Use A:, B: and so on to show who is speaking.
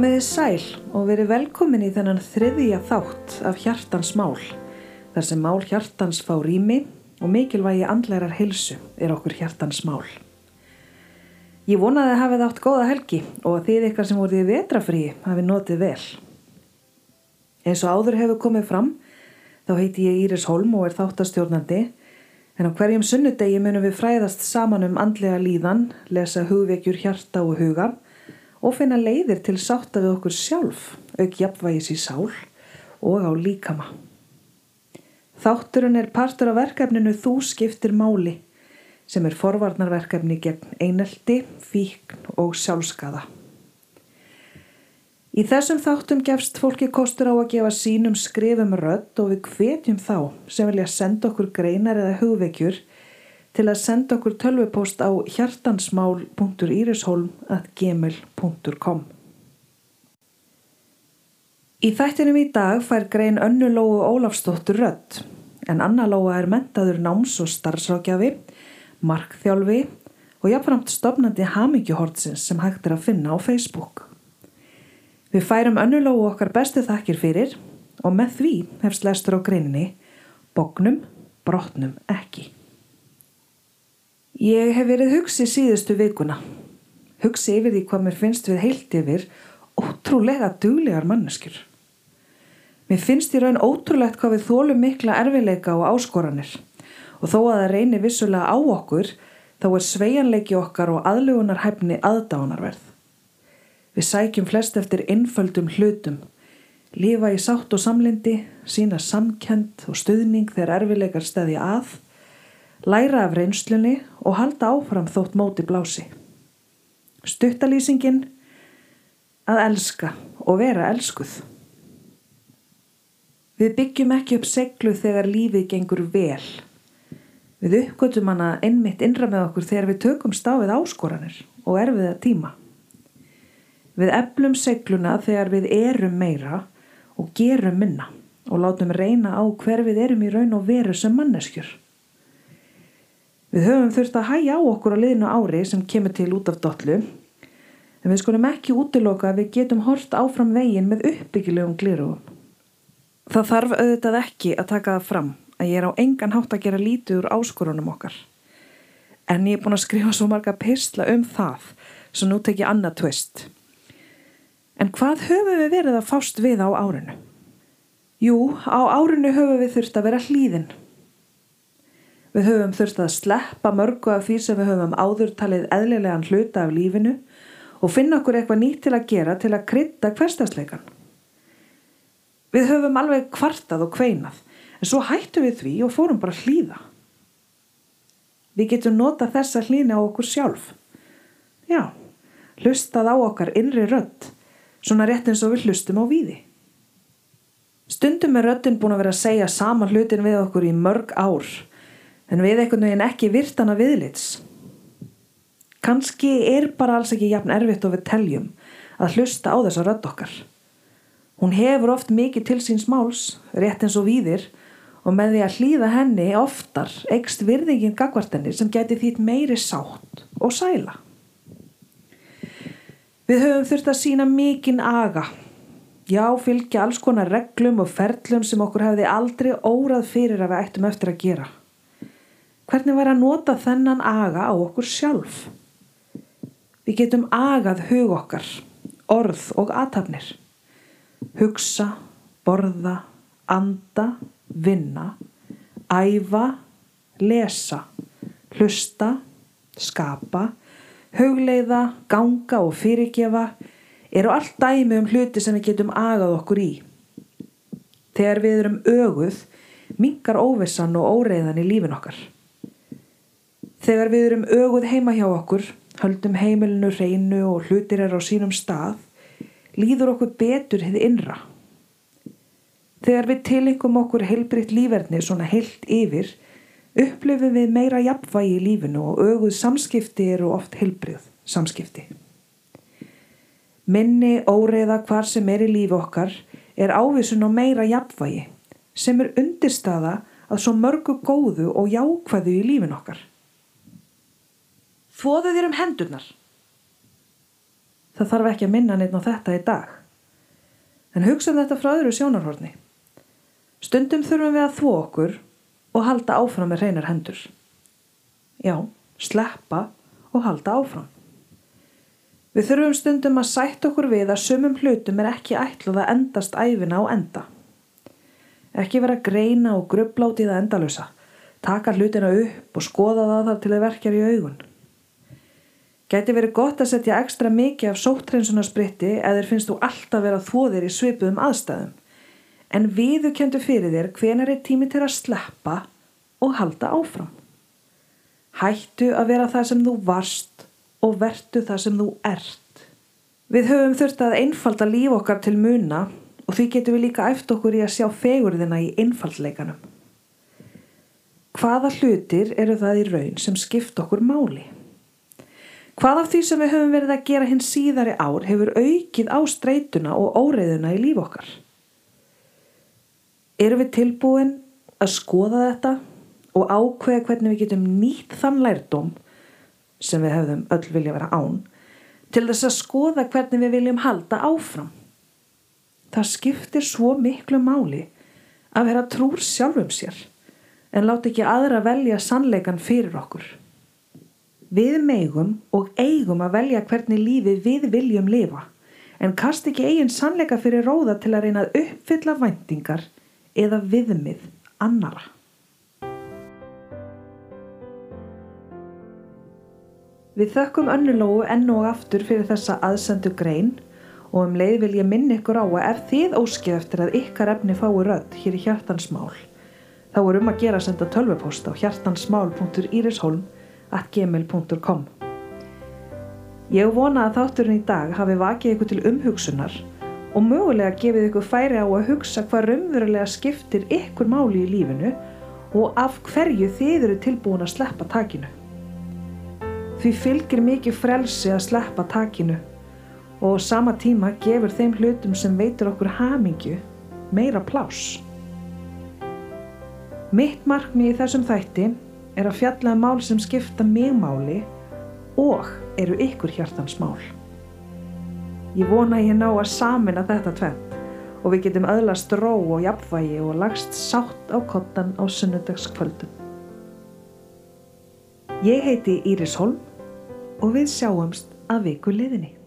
A: Komiði sæl og verið velkomin í þennan þriðja þátt af hjartans mál. Þar sem mál hjartans fá rými og mikilvægi andlærar hilsu er okkur hjartans mál. Ég vonaði að hafið átt góða helgi og að þið ykkar sem voruð í vetrafríi hafið notið vel. Eins og áður hefur komið fram þá heiti ég Íris Holm og er þáttastjórnandi en á hverjum sunnudegi munum við fræðast saman um andlega líðan, lesa hugvekjur hjarta og huga og finna leiðir til sátta við okkur sjálf, auk jafnvægis í sál og á líkama. Þátturinn er partur af verkefninu Þú skiptir máli sem er forvarnarverkefni gegn einelti, fíkn og sjálfskaða. Í þessum þáttum gefst fólki kostur á að gefa sínum skrifum rödd og við hvetjum þá sem vilja senda okkur greinar eða hugvekjur til að senda okkur tölvupóst á hjartansmál.irisholm.gmail.com Í þættinum í dag fær grein önnu Lóu Ólafsdóttur rödd en Anna Lóa er mentaður náms- og starfsrákjafi, markþjálfi og jáfnframt stopnandi hamingjuhortsins sem hægt er að finna á Facebook. Við færum önnu Lóu okkar bestu þakkir fyrir og með því hefst lestur á greininni Bognum, brotnum ekki. Ég hef verið hugsi síðustu vikuna. Hugsi yfir því hvað mér finnst við heilt yfir ótrúlega duglegar manneskjur. Mér finnst í raun ótrúlegt hvað við þólum mikla erfileika og áskoranir og þó að það reynir vissulega á okkur þá er sveianleiki okkar og aðlugunarhæfni aðdánarverð. Við sækjum flest eftir innföldum hlutum, lifa í sátt og samlindi, sína samkend og stuðning þegar erfileikar stæði að læra af reynslunni og halda áfram þótt móti blási. Stuttalýsingin að elska og vera elskuð. Við byggjum ekki upp seglu þegar lífið gengur vel. Við uppgötum hana einmitt innra með okkur þegar við tökum stáfið áskoranir og erfiða tíma. Við eflum segluna þegar við erum meira og gerum minna og látum reyna á hver við erum í raun og veru sem manneskjur. Við höfum þurft að hæja á okkur á liðinu ári sem kemur til út af dollu en við skulum ekki útiloka að við getum hort áfram veginn með uppbyggilegum glirugum. Það þarf auðvitað ekki að taka það fram að ég er á engan hátt að gera lítið úr áskorunum okkar. En ég er búin að skrifa svo marga pirsla um það svo nú tek ég annað tvist. En hvað höfum við verið að fást við á árinu? Jú, á árinu höfum við þurft að vera hlýðinn Við höfum þurft að sleppa mörgu af því sem við höfum áður talið eðlilegan hluta af lífinu og finna okkur eitthvað nýtt til að gera til að krytta hverstasleikan. Við höfum alveg kvartað og kveinað en svo hættum við því og fórum bara hlýða. Við getum nota þessa hlýna á okkur sjálf. Já, hlustað á okkar innri rödd, svona rétt eins og við hlustum á víði. Stundum er röddin búin að vera að segja sama hlutin við okkur í mörg ár en við einhvern veginn ekki virtana viðlits. Kanski er bara alls ekki jafn erfitt og við teljum að hlusta á þessa rödd okkar. Hún hefur oft mikið til síns máls, rétt eins og víðir, og með því að hlýða henni oftar ekst virðingin gagvartenni sem geti þýtt meiri sátt og sæla. Við höfum þurft að sína mikinn aga. Já, fylgja alls konar reglum og ferlum sem okkur hefði aldrei órað fyrir að við ættum eftir að gera. Hvernig væri að nota þennan aga á okkur sjálf? Við getum agað hug okkar, orð og aðtapnir. Hugsa, borða, anda, vinna, æfa, lesa, hlusta, skapa, hugleiða, ganga og fyrirgefa eru allt dæmi um hluti sem við getum agað okkur í. Þegar við erum öguð, mingar óvissan og óreiðan í lífin okkar. Þegar við erum öguð heima hjá okkur, höldum heimilinu reynu og hlutir er á sínum stað, líður okkur betur hefði innra. Þegar við tilingum okkur heilbritt líferni svona heilt yfir, upplifum við meira jafnvægi í lífinu og öguð samskipti eru oft heilbrið samskipti. Minni óreiða hvar sem er í lífi okkar er ávísun á meira jafnvægi sem er undirstaða að svo mörgu góðu og jákvæðu í lífin okkar. Þóðu þér um hendurnar. Það þarf ekki að minna neitt á þetta í dag. En hugsa um þetta frá öðru sjónarhorni. Stundum þurfum við að þvó okkur og halda áfram með reynar hendur. Já, sleppa og halda áfram. Við þurfum stundum að sætt okkur við að sumum hlutum er ekki ætluð að endast æfina á enda. Ekki vera greina og grubláti það endalösa. Taka hlutina upp og skoða það þar til þið verkjar í augun. Gæti verið gott að setja ekstra mikið af sóttrensunarspritti eða finnst þú alltaf vera þvóðir í svipuðum aðstæðum. En viðu kentu fyrir þér hvenar er tími til að sleppa og halda áfram. Hættu að vera það sem þú varst og vertu það sem þú ert. Við höfum þurft að einfalda líf okkar til muna og því getum við líka eftir okkur í að sjá fegurðina í einfaldleikanum. Hvaða hlutir eru það í raun sem skipt okkur máli? Hvað af því sem við höfum verið að gera hinn síðari ár hefur aukið á streytuna og óreiðuna í líf okkar? Erum við tilbúin að skoða þetta og ákveða hvernig við getum nýtt þann lærdóm sem við hefðum öll vilja vera án til þess að skoða hvernig við viljum halda áfram? Það skiptir svo miklu máli að vera trúr sjálfum sér en láta ekki aðra velja sannleikan fyrir okkur. Við megum og eigum að velja hvernig lífi við viljum lifa en kast ekki eigin sannleika fyrir róða til að reyna að uppfylla væntingar eða viðmið annara. Við þökkum önnulógu enn og aftur fyrir þessa aðsendu grein og um leið vil ég minna ykkur á að ef þið óskið eftir að ykkar efni fái rödd hér í hjartansmál þá er um að gera að senda tölvupost á hjartansmál.irisholm.gmail.com Ég vona að þátturinn í dag hafi vakið ykkur til umhugsunar og mögulega gefið ykkur færi á að hugsa hvað raunverulega skiptir ykkur máli í lífinu og af hverju þið eru tilbúin að sleppa takinu. Því fylgir mikið frelsi að sleppa takinu og á sama tíma gefur þeim hlutum sem veitur okkur hamingju meira pláss. Mitt markmið í þessum þætti er að fjalla um mál sem skipta mig máli og eru ykkur hjartans mál. Ég vona ég ná að samina þetta tvent og við getum öðlast ró og jafnvægi og lagst sátt á kottan á sunnudagskvöldum. Ég heiti Íris Holm og við sjáumst að viku liðinni.